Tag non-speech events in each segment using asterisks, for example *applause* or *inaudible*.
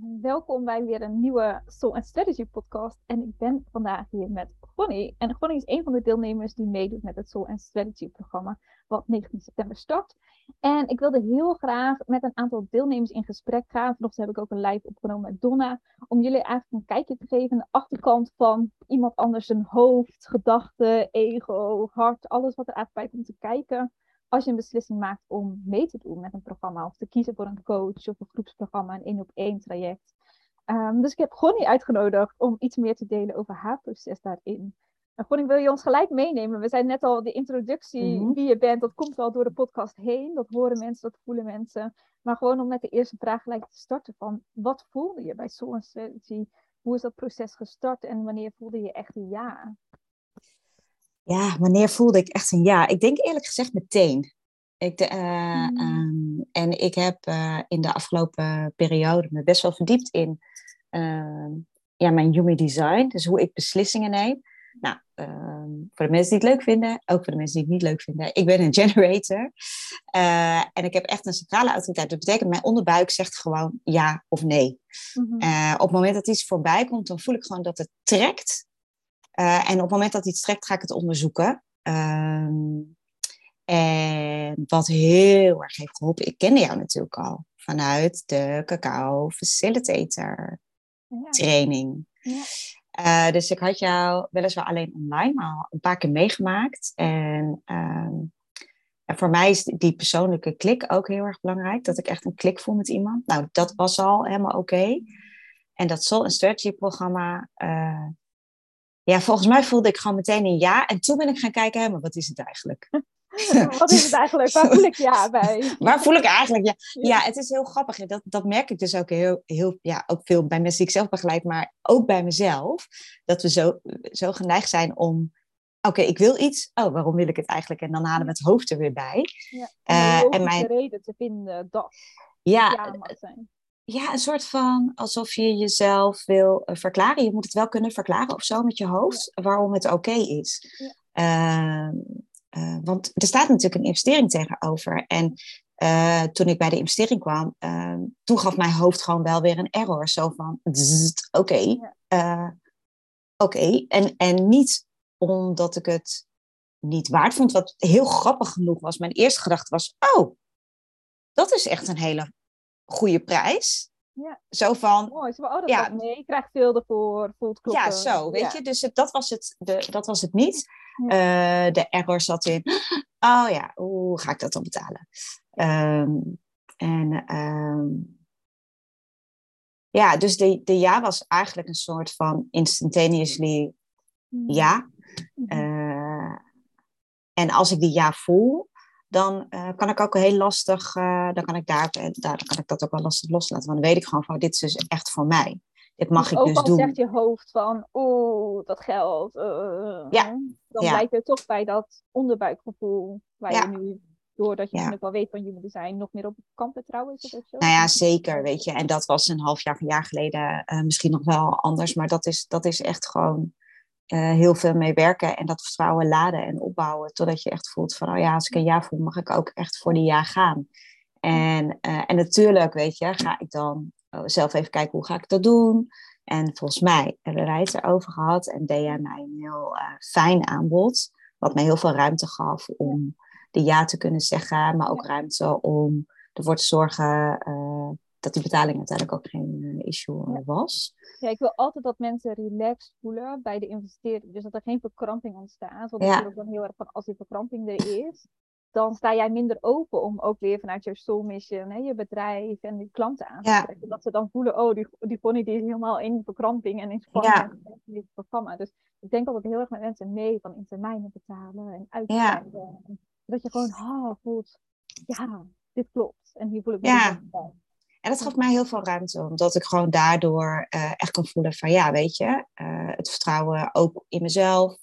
welkom bij weer een nieuwe Soul and Strategy podcast. En ik ben vandaag hier met Gonnie. En Gonnie is een van de deelnemers die meedoet met het Soul and Strategy programma, wat 19 september start. En ik wilde heel graag met een aantal deelnemers in gesprek gaan. Vanochtend heb ik ook een live opgenomen met Donna, om jullie eigenlijk een kijkje te geven aan de achterkant van iemand anders zijn hoofd, gedachten, ego, hart, alles wat er eigenlijk bij komt te kijken als je een beslissing maakt om mee te doen met een programma of te kiezen voor een coach of een groepsprogramma, een één op één traject. Um, dus ik heb Gonnie uitgenodigd om iets meer te delen over haar proces daarin. En Gonnie, wil je ons gelijk meenemen? We zijn net al de introductie, Mhm. wie je bent, dat komt wel door de podcast heen. Dat horen mensen, dat voelen mensen. Maar gewoon om met de eerste vraag gelijk te starten van, wat voelde je bij Soul Strategy? Hoe is dat proces gestart en wanneer voelde je echt een ja? Ja, wanneer voelde ik echt een ja? Ik denk eerlijk gezegd meteen. Ik de, eh, Mm. ehm, en ik heb eh, in de afgelopen periode me best wel verdiept in ehm, ja, mijn human design. Dus hoe ik beslissingen neem. Nou, ehm, voor de mensen die het leuk vinden, ook voor de mensen die het niet leuk vinden. Ik ben een *laughs* generator. Eh, en ik heb echt een centrale autoriteit. Dat betekent, mijn onderbuik zegt gewoon ja of nee. Eh, op het moment dat iets voorbij komt, dan voel ik gewoon dat het trekt. Eh, en op het moment dat iets trekt, ga ik het onderzoeken. Ehm, en wat heel erg heeft geholpen, ik kende jou natuurlijk al vanuit de cacao facilitator Ja. training. Ja. Eh, dus ik had jou weliswaar alleen online, maar al een paar keer meegemaakt. En ehm, en voor mij is die persoonlijke klik ook heel erg belangrijk. Dat ik echt een klik voel met iemand. Nou, dat was al helemaal oké. En dat Soul and Strategy programma. eh, ja, volgens mij voelde ik gewoon meteen een ja. En toen ben ik gaan kijken, hè, maar wat is het eigenlijk? *laughs* Wat is het eigenlijk? Waar voel ik ja *laughs* bij? Waar voel ik eigenlijk? Ja, ja het is heel grappig. Dat, dat merk ik dus ook heel, heel ja, ook veel bij mensen die ik zelf begeleid, maar ook bij mezelf. Dat we zo, zo geneigd zijn om. Oké, ik wil iets. Oh, waarom wil ik het eigenlijk? En dan halen we het hoofd er weer bij. Ja. Eh, en en mijn- reden te vinden dat Ja, zijn. Ja, een soort van alsof je jezelf wil eh, verklaren. Je moet het wel kunnen verklaren of zo met je hoofd, waarom het oké is. Ja. Ehm, eh, want er staat natuurlijk een investering tegenover. En eh, toen ik bij de investering kwam, ehm, toen gaf mijn hoofd gewoon wel weer een error. Zo van, oké, Ja. oké. En, en niet omdat ik het niet waard vond, wat heel grappig genoeg was. Mijn eerste gedachte was, oh, dat is echt een hele goede prijs. Ja. Zo van, Mooi. Oh, dat Ja. mee. Ik krijg veel ervoor. Voelt kloppen. ja, zo, weet Ja. je. Dus het, dat, was het, de, dat was het niet. Ja. Eh, de error zat in, *gasps* oh ja, hoe ga ik dat dan betalen? Ehm, en ehm, ja, dus de, de ja was eigenlijk een soort van instantaneously Mhm. ja. Mhm. Eh, en als ik die ja voel, dan eh, kan ik ook heel lastig, eh, dan kan ik daar, daar dan kan ik dat ook wel lastig loslaten. Want dan weet ik gewoon van, dit is dus echt voor mij. Dit mag Dus ik ook dus al doen. zegt je hoofd van, oeh, dat geld. eh, Ja. Dan Ja. blijf je toch bij dat onderbuikgevoel. Waar Ja. je nu, doordat je Ja. ook wel weet van jullie zijn, nog meer op. Is dat ook zo? Nou ja, zeker, weet je. En dat was een half jaar, een jaar geleden eh, misschien nog wel anders. Maar dat is, dat is echt gewoon eh, heel veel mee werken. En dat vertrouwen laden en opbouwen. Totdat je echt voelt van, oh ja, als ik een ja voel, mag ik ook echt voor die ja gaan. En, eh, en natuurlijk, weet je, ga ik dan eh, zelf even kijken, hoe ga ik dat doen? En volgens mij hebben wij het erover gehad. En deed jij mij een heel eh, fijn aanbod. Wat mij heel veel ruimte gaf om de ja te kunnen zeggen. Maar ook ruimte om ervoor te zorgen dat die betaling uiteindelijk ook geen eh, issue eh, Ja. was. Ja, ik wil altijd dat mensen relaxed voelen bij de investering. Dus dat er geen verkramping ontstaat. Want Ja. natuurlijk dan heel erg van als die verkramping er is, dan sta jij minder open om ook weer vanuit je soul mission, hè, je bedrijf en die klanten aan te Ja. trekken. Dat ze dan voelen, oh, die, die Bonnie die is helemaal in verkramping en in spanning Ja. in dit programma. Dus ik denk altijd heel erg met mensen mee van in termijnen betalen en Ja. uitbreiden. En Dat je gewoon ah, voelt, ja, dit klopt. En hier voel ik me Ja. En dat gaf mij heel veel ruimte, omdat ik gewoon daardoor eh, echt kon voelen van ja, weet je, eh, het vertrouwen ook in mezelf.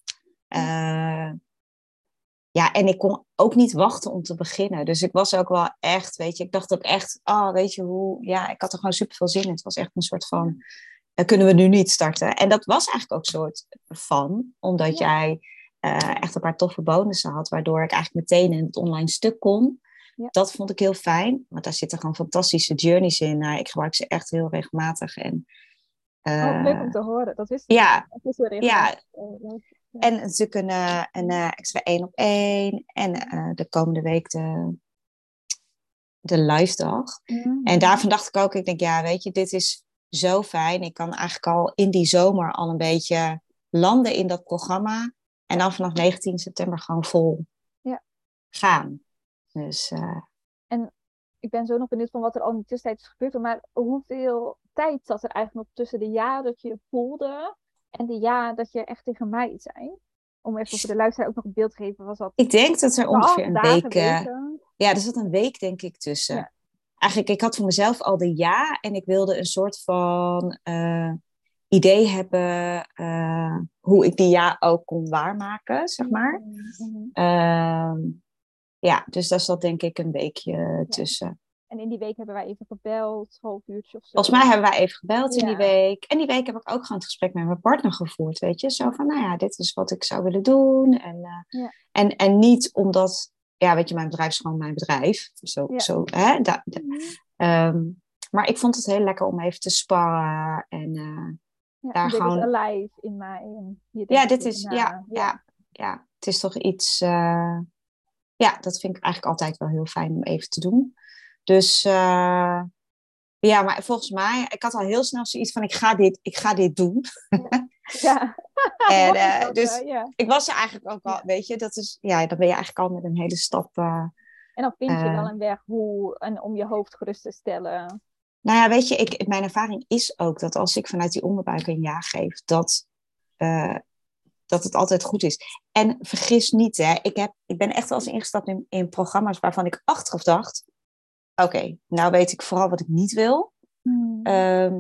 Eh, ja, en ik kon ook niet wachten om te beginnen. Dus ik was ook wel echt, weet je, ik dacht ook echt, oh, weet je hoe, ja, ik had er gewoon super veel zin in. Het was echt een soort van, kunnen we nu niet starten? En dat was eigenlijk ook een soort van, omdat Ja. jij echt een paar toffe bonussen had, waardoor ik eigenlijk meteen in het online stuk kon. Ja. Dat vond ik heel fijn, want daar zitten gewoon fantastische journeys in. Nou, ik gebruik ze echt heel regelmatig. En, oh, leuk om eh, te horen. Dat wist ik ja, is leuk. Ja. en natuurlijk een, eh, een eh, extra één op één. En de komende week de, de live dag. Mhm. En daarvan dacht ik ook, ik denk, ja, weet je, dit is zo fijn. Ik kan eigenlijk al in die zomer al een beetje landen in dat programma. En dan vanaf 19 september gewoon vol Ja. gaan. Dus eh, ik ben zo nog benieuwd van wat er al in de tussentijd is gebeurd. Maar hoeveel tijd zat er eigenlijk nog tussen de ja dat je voelde en de ja dat je echt tegen mij zei? Om even voor de luisteraar ook nog een beeld te geven. Was dat ik denk dat er ongeveer een week... eh, weken? ja, er zat een week denk ik tussen. Ja. Eigenlijk, ik had voor mezelf al de ja. En ik wilde een soort van eh, idee hebben hoe ik die ja ook kon waarmaken, zeg maar. Mhm, mhm. Ehm, ja, dus daar zat denk ik een weekje tussen. En in die week hebben wij even gebeld, half uurtje of zo. Volgens mij hebben wij even gebeld in die week. En die week heb ik ook gewoon het gesprek met mijn partner gevoerd, weet je. Zo van, nou ja, dit is wat ik zou willen doen. En, eh, Ja. en, en niet omdat, ja, weet je, mijn bedrijf is gewoon mijn bedrijf. Zo, zo, hè, da- da- Mhm. Ehm, maar ik vond het heel lekker om even te sparren. En Ja, daar dit gewoon- is alive in mij. Ja, dit is, ja, ja, ja, het is toch iets, eh, ja, dat vind ik eigenlijk altijd wel heel fijn om even te doen. Dus eh, ja, maar volgens mij, ik had al heel snel zoiets van, ik ga dit, ik ga dit doen. *laughs* Ja. *laughs* En, *laughs* eh, dus- ja. Ik was er eigenlijk ook al, weet je, dat is, ja, dan ben je eigenlijk al met een hele stap. eh, En dan vind je wel een weg hoe en om je hoofd gerust te stellen. Nou ja, weet je, ik, mijn ervaring is ook dat als ik vanuit die onderbuik een ja geef, dat, dat het altijd goed is. En vergis niet, hè, ik, heb, ik ben echt wel eens ingestapt in, in programma's waarvan ik achteraf dacht, oké, nou weet ik vooral wat ik niet wil. Hmm. Ehm,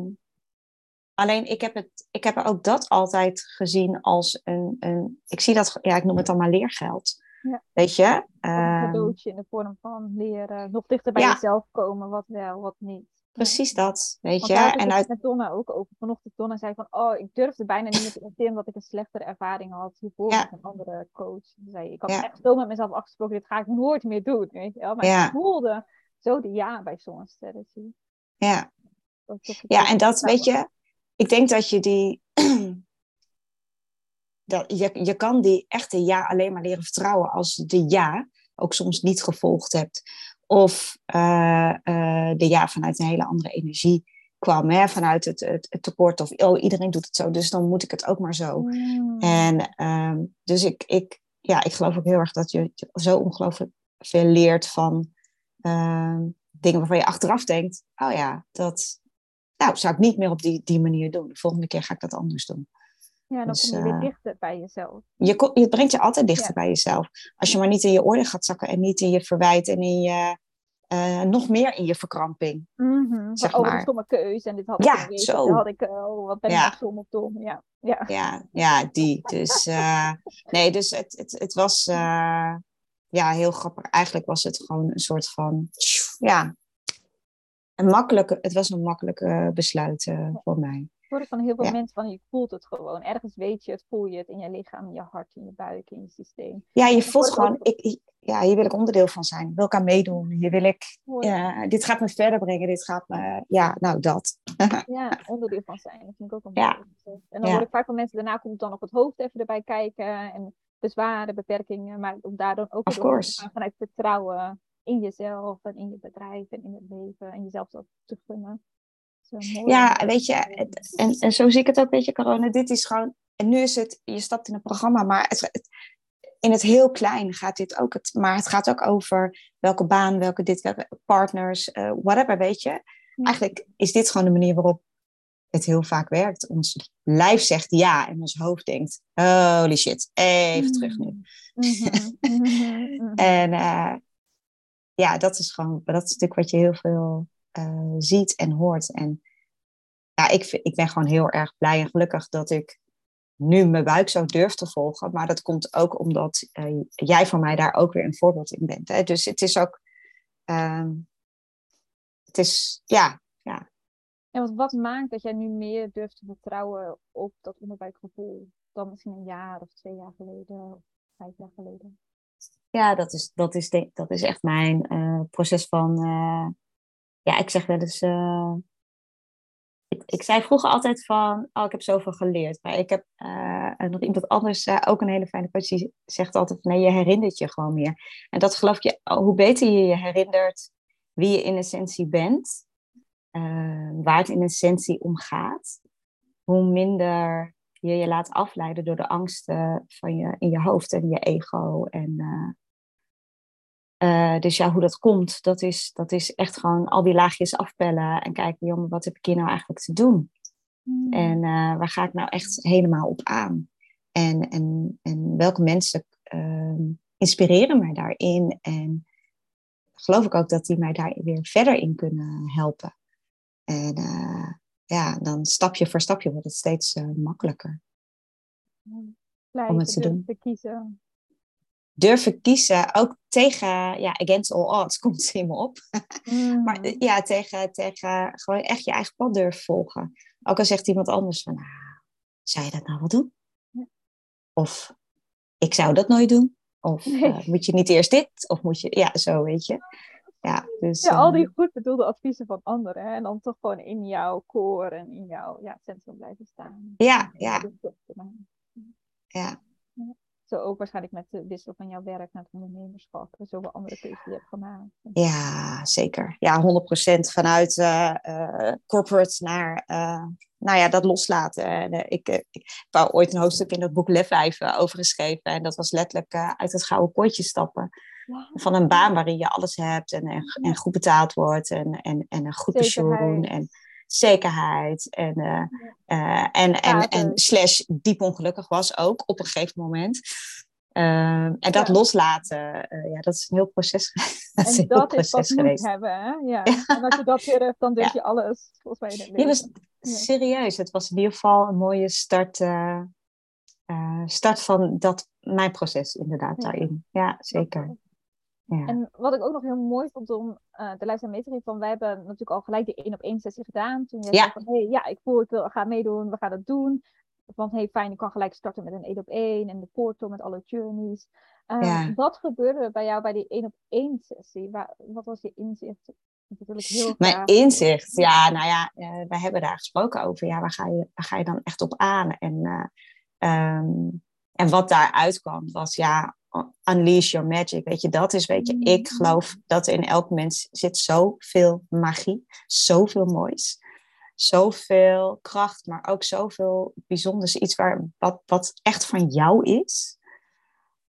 alleen ik heb, het, ik heb ook dat altijd gezien als een, een, ik zie dat, ja, ik noem het dan maar leergeld. Ja. Weet je? Een cadeautje in de vorm van leren, nog dichter bij ja. jezelf komen, wat wel, wat niet. Precies dat, weet je? En uit, met Donna ook over. Vanochtend Donna zei van, oh, ik durfde bijna niet meer te investeren omdat ik een slechtere ervaring had hiervoor Ja. met een andere coach. Ze zei, ik had Ja. echt zo met mezelf afgesproken, dit ga ik nooit meer doen, weet je wel. Maar Ja. ik voelde zo de ja bij Soul Strategy. ja. Ja, en dat weet je, ik denk dat je die. *clears throat* dat je, je kan die echte ja alleen maar leren vertrouwen als je de ja ook soms niet gevolgd hebt. Of eh, eh, de ja vanuit een hele andere energie kwam, hè? vanuit het, het, het tekort. Of oh, iedereen doet het zo, dus dan moet ik het ook maar zo. Mm. En ehm, dus ik, ik, ja, ik geloof ook heel erg dat je zo ongelooflijk veel leert van ehm, dingen waarvan je achteraf denkt, oh ja, dat nou, zou ik niet meer op die, die manier doen. De volgende keer ga ik dat anders doen. Ja, dan dus, kom je weer eh, dichter bij jezelf. Je, je brengt je altijd dichter Ja. bij jezelf. Als je maar niet in je orde gaat zakken en niet in je verwijt en in je, eh, nog meer in je verkramping. Mhm. zeg Van, oh, maar. een stomme keus en dit had Ja, ik zo. Had ik, eh, oh, wat ben ik Ja. nou stom op dom. Ja, ja. Ja, ja die. Dus nee, dus het, het, het was ja, heel grappig. Eigenlijk was het gewoon een soort van, ja, een makkelijke, het was een makkelijke besluit voor mij. Ik hoor van heel veel Ja. mensen van je voelt het gewoon. Ergens weet je het, voel je het in je lichaam, in je hart, in je buik, in je systeem. Ja, je voelt gewoon, ik, ik- ja, hier wil ik onderdeel van zijn. Wil ik aan meedoen. Hier wil ik, ja, dit gaat me verder brengen. Dit gaat me, ja, nou dat. *laughs* Ja, onderdeel van zijn. Dat vind ik ook een Ja. En dan Ja. hoor ik vaak van mensen, daarna komt dan nog het hoofd even erbij kijken. En bezwaren, beperkingen. Maar om daar dan ook te gaan vanuit vertrouwen in jezelf en in je bedrijf en in het leven. En jezelf dat te gunnen. Ja, weet je, het- en, en zo zie ik het ook, weet je, corona. Dit is gewoon, en nu is het, je stapt in een programma, maar het, het- in het heel klein gaat dit ook, het, maar het gaat ook over welke baan, welke dit, welke partners, eh, whatever, weet je. Eigenlijk is dit gewoon de manier waarop het heel vaak werkt. Ons lijf zegt ja en ons hoofd denkt, holy shit, even terug nu. Mhm, mhm, mhm. *laughs* En eh, ja, dat is gewoon, dat is natuurlijk wat je heel veel eh, ziet en hoort. En ja, ik, ik ben gewoon heel erg blij en gelukkig dat ik nu mijn buik zo durf te volgen. Maar dat komt ook omdat eh, jij voor mij daar ook weer een voorbeeld in bent. Hè? Dus het is ook, ehm, het is, ja, En wat, wat maakt dat jij nu meer durft te vertrouwen op dat onderbuikgevoel dan misschien een jaar of twee jaar geleden of vijf jaar geleden? ja dat, is, dat, is dat is echt mijn uh, proces van. Ja, ik zeg wel eens. Uh, ik, ik zei vroeger altijd van. Oh, ik heb zoveel geleerd. Maar ik heb nog iemand anders, ook een hele fijne coach, die zegt altijd: van, nee, je herinnert je gewoon meer. En dat geloof je, hoe beter je je herinnert wie je in essentie bent, waar het in essentie om gaat, hoe minder je je laat afleiden door de angsten van je, in je hoofd en je ego. En, uh, uh, dus ja, hoe dat komt, dat is, dat is echt gewoon al die laagjes afpellen en kijken, jongen, wat heb ik hier nou eigenlijk te doen? Hmm. En uh, waar ga ik nou echt helemaal op aan? En, en, en welke mensen ehm, inspireren mij daarin? En geloof ik ook dat die mij daar weer verder in kunnen helpen. En ja, dan stapje voor stapje wordt het steeds makkelijker. Blijven om het te doen. kiezen. Durven kiezen, ook tegen, ja, against all odds *laughs* komt het in me op. Mm. maar eh, ja, tegen, tegen gewoon echt je eigen pad durven volgen. Ook al zegt iemand anders van, nou, zou je dat nou wel doen? Ja. Of, ik zou dat nooit doen. Of uh, moet je niet eerst dit? Of moet je, ja, zo weet je. Ja, dus, ja, al die ehm, goed bedoelde adviezen van anderen. Hè? En dan toch gewoon in jouw core en in jouw ja, centrum blijven staan. Ja, ja. Ja. Zo ook waarschijnlijk met de wissel van jouw werk naar het ondernemerschap. Zoveel andere keuzes die je hebt gemaakt. Ja, zeker. Ja, 100% vanuit uh, uh, corporate naar uh, nou ja, dat loslaten. En, ik, ik, ik wou ooit een hoofdstuk in dat boek Lef over geschreven. En dat was letterlijk uit het gouden potje stappen. Van een baan waarin je alles hebt en, en, goed betaald wordt en, en, en een goed pensioen en zekerheid. En, uh, uh, en, en, en, slash diep ongelukkig was ook op een gegeven moment. Uh, en dat loslaten, uh, ja, dat is een heel proces. *laughs* dat en is een dat is wat moet hebben, hè? Ja. ja. En als je dat weer hebt, dan durf je alles. Volgens mij in het leven. was serieus. Het was in ieder geval een mooie start, start van dat, mijn proces inderdaad daarin. Ja, zeker. Ja. En wat ik ook nog heel mooi vond om uh, de luisteraar mee te geven, van wij hebben natuurlijk al gelijk die één op één sessie gedaan. Toen jij ja. zei van, hey, ja, ik voel, ik wil, ga meedoen, we gaan dat doen. Want hey, fijn, ik kan gelijk starten met een één op één en de portal met alle journeys. Um, ja. Wat gebeurde bij jou bij die één op één sessie? Waar, wat was je inzicht? Heel Mijn inzicht, ja, nou ja, uh, wij hebben daar gesproken over. Ja, waar ga je, waar ga je dan echt op aan? En, uh, um, en wat daaruit kwam was, ja, unleash your magic. Weet je, dat is, weet je, ik mm. geloof dat in elk mens zit zoveel magie, zoveel moois, zoveel kracht, maar ook zoveel bijzonders. Iets waar, wat, wat echt van jou is.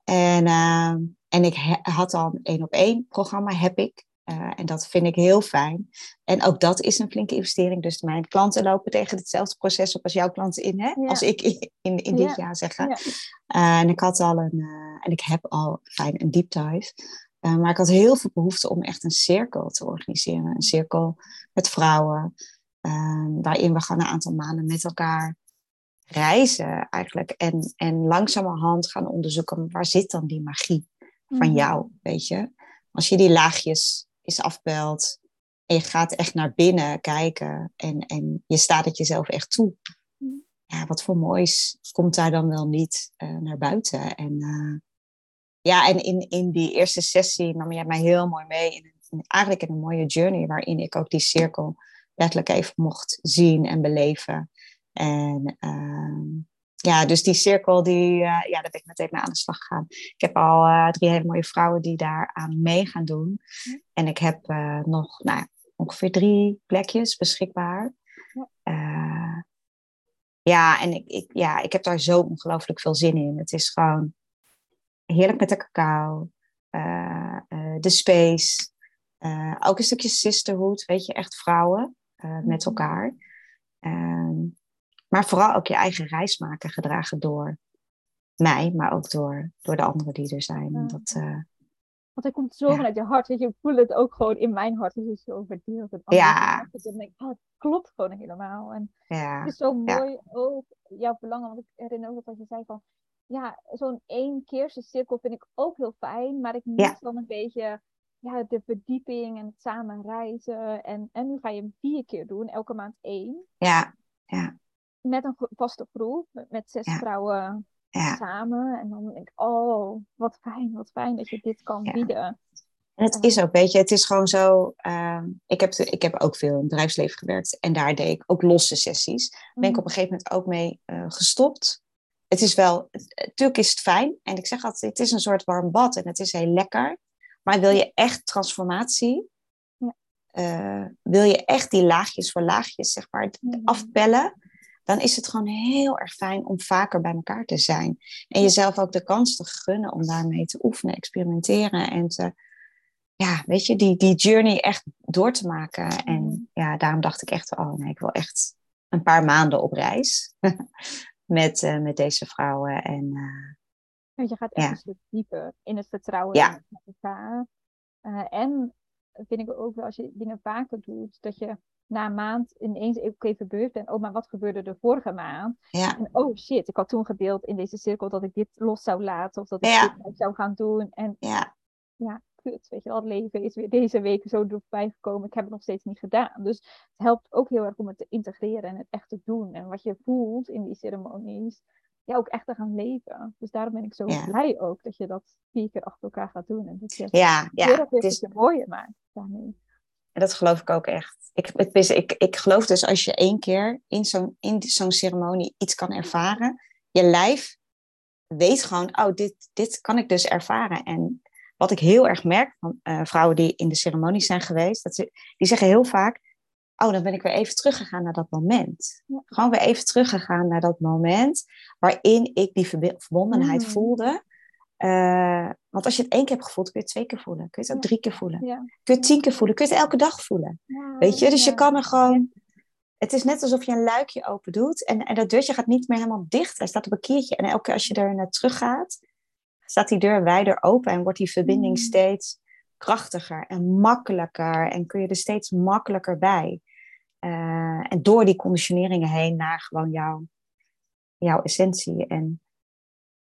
En, uh, en ik had al een één op één programma, heb ik. Uh, en dat vind ik heel fijn. En ook dat is een flinke investering. Dus mijn klanten lopen tegen hetzelfde proces op als jouw klanten in, hè? als ik in, in, dit jaar zeggen. Ja. Uh, en ik had al een, uh, en ik heb al fijn een deep dive. maar ik had heel veel behoefte om echt een cirkel te organiseren. Een cirkel met vrouwen, waarin we gewoon een aantal maanden met elkaar reizen eigenlijk. En, en langzamerhand gaan onderzoeken, waar zit dan die magie van mhm. jou, weet je? Als je die laagjes is afbelt. En je gaat echt naar binnen kijken en, en je staat het jezelf echt toe. Ja, wat voor moois komt daar dan wel niet uh, naar buiten. En uh, ja, en in, in die eerste sessie nam jij mij heel mooi mee. In, eigenlijk in een mooie journey waarin ik ook die cirkel letterlijk even mocht zien en beleven. En uh, ja, dus die cirkel, die, uh, ja, daar ben ik meteen mee aan de slag gegaan. Ik heb al uh, drie hele mooie vrouwen die daar aan mee gaan doen. Ja. En ik heb uh, nog nou, ongeveer drie plekjes beschikbaar. Ja, ja en ik, ik, ja, ik heb daar zo ongelooflijk veel zin in. Het is gewoon heerlijk met de cacao, de space. ook een stukje sisterhood, weet je, echt vrouwen met mhm. elkaar. Ehm, maar vooral ook je eigen reis maken, gedragen door mij, maar ook door, door de anderen die er zijn. Ja. Dat, uh, Want hij komt zo vanuit je hart. Weet je, ik voel het ook gewoon in mijn hart. Het is zo verdeeld. Het ja. Dan denk ik, oh, het klopt gewoon helemaal. En ja. het is zo mooi ook jouw verlangen. Want ik herinner ook dat je zei van, ja, zo'n één keerse cirkel vind ik ook heel fijn. Maar ik mis dan een beetje ja, de verdieping en het samen reizen. En, en nu ga je hem vier keer doen, elke maand één. Ja, ja met een vaste groep, met zes vrouwen samen. En dan denk ik, oh, wat fijn, wat fijn dat je dit kan bieden. En het is ook, weet je, het is gewoon zo. Ehm, ik, heb ik heb ook veel in het bedrijfsleven gewerkt en daar deed ik ook losse sessies. Daar ben ik op mm. een gegeven moment ook mee uh, gestopt. Het is wel, natuurlijk is het fijn en ik zeg altijd, het is een soort warm bad en het is heel lekker. Maar wil je echt transformatie, ja. uh, wil je echt die laagjes voor laagjes, zeg maar, mm. afpellen, dan is het gewoon heel erg fijn om vaker bij elkaar te zijn. En jezelf ook de kans te gunnen om daarmee te oefenen, experimenteren en te ja, weet je, die, die journey echt door te maken. En mm. ja, daarom dacht ik echt, oh nee, ik wil echt een paar maanden op reis *laughs* met, uh, met deze vrouwen. En, uh, Want je gaat echt een stuk dieper in het vertrouwen ja. met elkaar. Uh, en vind ik ook wel, als je dingen vaker doet, dat je na een maand ineens ook even bewust bent. Oh, maar wat gebeurde er vorige maand? Ja. En oh shit, ik had toen gedeeld in deze cirkel dat ik dit los zou laten. Of dat ik ja. dit zou gaan doen. En ja. ja, Weet je wel, het leven is weer deze week zo voorbij gekomen. Ik heb het nog steeds niet gedaan. Dus het helpt ook heel erg om het te integreren en het echt te doen. En wat je voelt in die ceremonies, ja, ook echt te gaan leven. Dus daarom ben ik zo blij ook dat je dat vier keer achter elkaar gaat doen. En dat je ja, ja, het is... mooier maakt daarmee. En dat geloof ik ook echt. Ik, ik, ik, ik geloof dus als je één keer in zo'n, in zo'n ceremonie iets kan ervaren, je lijf weet gewoon, oh, dit, dit kan ik dus ervaren. En wat ik heel erg merk van uh, vrouwen die in de ceremonies zijn geweest, dat ze, die zeggen heel vaak, oh, dan ben ik weer even teruggegaan naar dat moment. Gewoon weer even teruggegaan naar dat moment waarin ik die verbondenheid mm. voelde. Uh, want als je het één keer hebt gevoeld, kun je het twee keer voelen. Kun je het ook drie keer voelen. Kun je het tien keer voelen. Kun je het elke dag voelen. Weet je? Dus je kan er gewoon... Het is net alsof je een luikje open doet. En, en dat deurtje gaat niet meer helemaal dicht. Hij staat op een kiertje. En elke keer als je er naar terug gaat, staat die deur wijder open en wordt die verbinding mm. steeds krachtiger en makkelijker en kun je er steeds makkelijker bij. Uh, en door die conditioneringen heen naar gewoon jouw, jouw essentie. En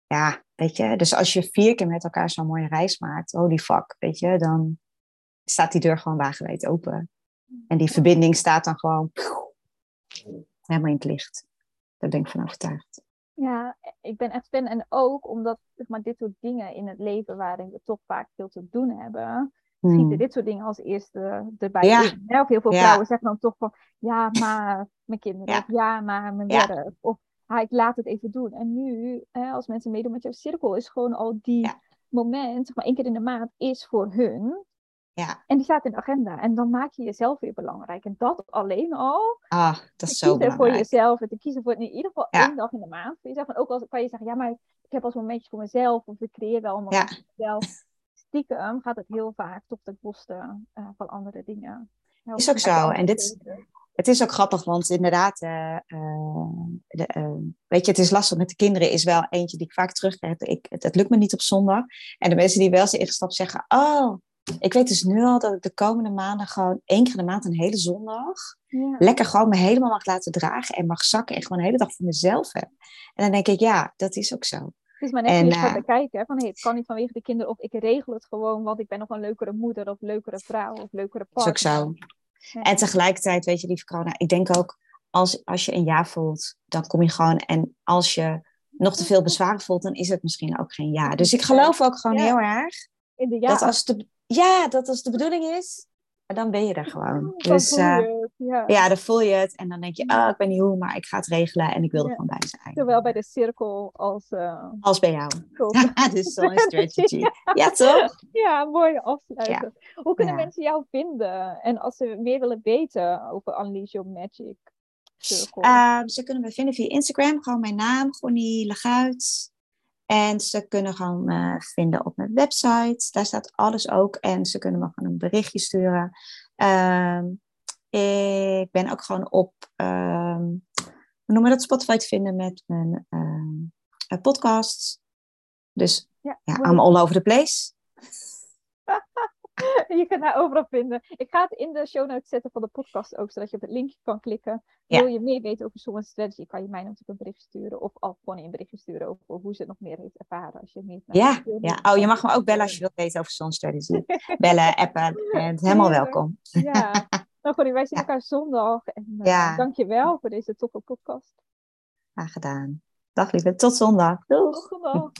ja, weet je, dus als je vier keer met elkaar zo'n mooie reis maakt, holy fuck, weet je, dan staat die deur gewoon wagenwijd open. En die verbinding staat dan gewoon helemaal in het licht. Daar ben ik van overtuigd. Ja, ik ben echt fan. En ook omdat zeg maar, dit soort dingen in het leven waarin we toch vaak veel te doen hebben, schieten hmm. dit soort dingen als eerste erbij ja. in. Of heel veel vrouwen zeggen dan toch van, ja, maar mijn kinderen. Ja. Of ja, maar mijn werk. Of ah, ik laat het even doen. En nu, hè, als mensen meedoen met jouw cirkel, is gewoon al die moment, zeg maar één keer in de maand, is voor hun. Ja. En die staat in de agenda. En dan maak je jezelf weer belangrijk. En dat alleen al. Ah, dat is zo belangrijk. voor jezelf. En te kiezen voor in ieder geval één dag in de maand. Voor jezelf. En ook als kan je zeggen, ja, maar ik heb als momentjes voor mezelf. Of ik creëer wel allemaal ja. voor mezelf. Stiekem gaat het heel vaak toch ten koste uh, van andere dingen. is ook zo. En dit, het is ook grappig, want inderdaad, uh, de, weet je, het is lastig met de kinderen, is wel eentje die ik vaak terugkrijg. Ik, het, het, lukt me niet op zondag. En de mensen die wel zijn ingestapt zeggen, oh, ik weet dus nu al dat ik de komende maanden gewoon één keer in de maand een hele zondag ja. lekker gewoon me helemaal mag laten dragen en mag zakken en gewoon een hele dag voor mezelf heb. En dan denk ik, ja, dat is ook zo. Het is maar net en, uh, te kijken, van hey, het kan niet vanwege de kinderen of ik regel het gewoon, want ik ben nog een leukere moeder of leukere vrouw of leukere partner. Dat is ook zo. En tegelijkertijd, weet je, lieve corona, ik denk ook, als, als je een ja voelt, dan kom je gewoon, en als je nog te veel bezwaren voelt, dan is het misschien ook geen ja. Dus ik geloof ook gewoon heel erg, in de ja. dat als de, ja, dat als de bedoeling is, dan ben je er gewoon. dus uh, ja. ja. dan voel je het. En dan denk je, oh, ik ben niet hoe, maar ik ga het regelen en ik wil er gewoon bij zijn. Zowel bij de cirkel als... Uh, als bij jou. *laughs* *laughs* dus zo'n strategy. *laughs* ja, toch? Ja, mooie afsluiten. Hoe kunnen mensen jou vinden? En als ze meer willen weten over Unleash Your Magic? Uh, ze kunnen me vinden via Instagram. Gewoon mijn naam, Gonnie Leguit. En ze kunnen gewoon me vinden op mijn website. Daar staat alles ook. En ze kunnen me gewoon een berichtje sturen. Ehm, ik ben ook gewoon op, um, hoe noemen we dat, Spotify te vinden met mijn uh, podcasts. Dus ja, ja I'm all over the place. *laughs* je kunt haar overal vinden. Ik ga het in de show notes zetten van de podcast ook, zodat je op het linkje kan klikken. Wil je meer weten over Soul Strategy, kan je mij natuurlijk een bericht sturen. Of al gewoon een berichtje sturen over hoe ze het nog meer heeft ervaren. Als je meer ja, ja. Oh, je mag me ook bellen als je wilt weten over Soul Strategy. *laughs* bellen, appen. En helemaal welkom. Ja. *laughs* Nou, goed, wij zien elkaar zondag. En uh, ja. je wel voor deze toffe podcast. Graag gedaan. Dag lieve, tot zondag. Doeg. Tot zondag.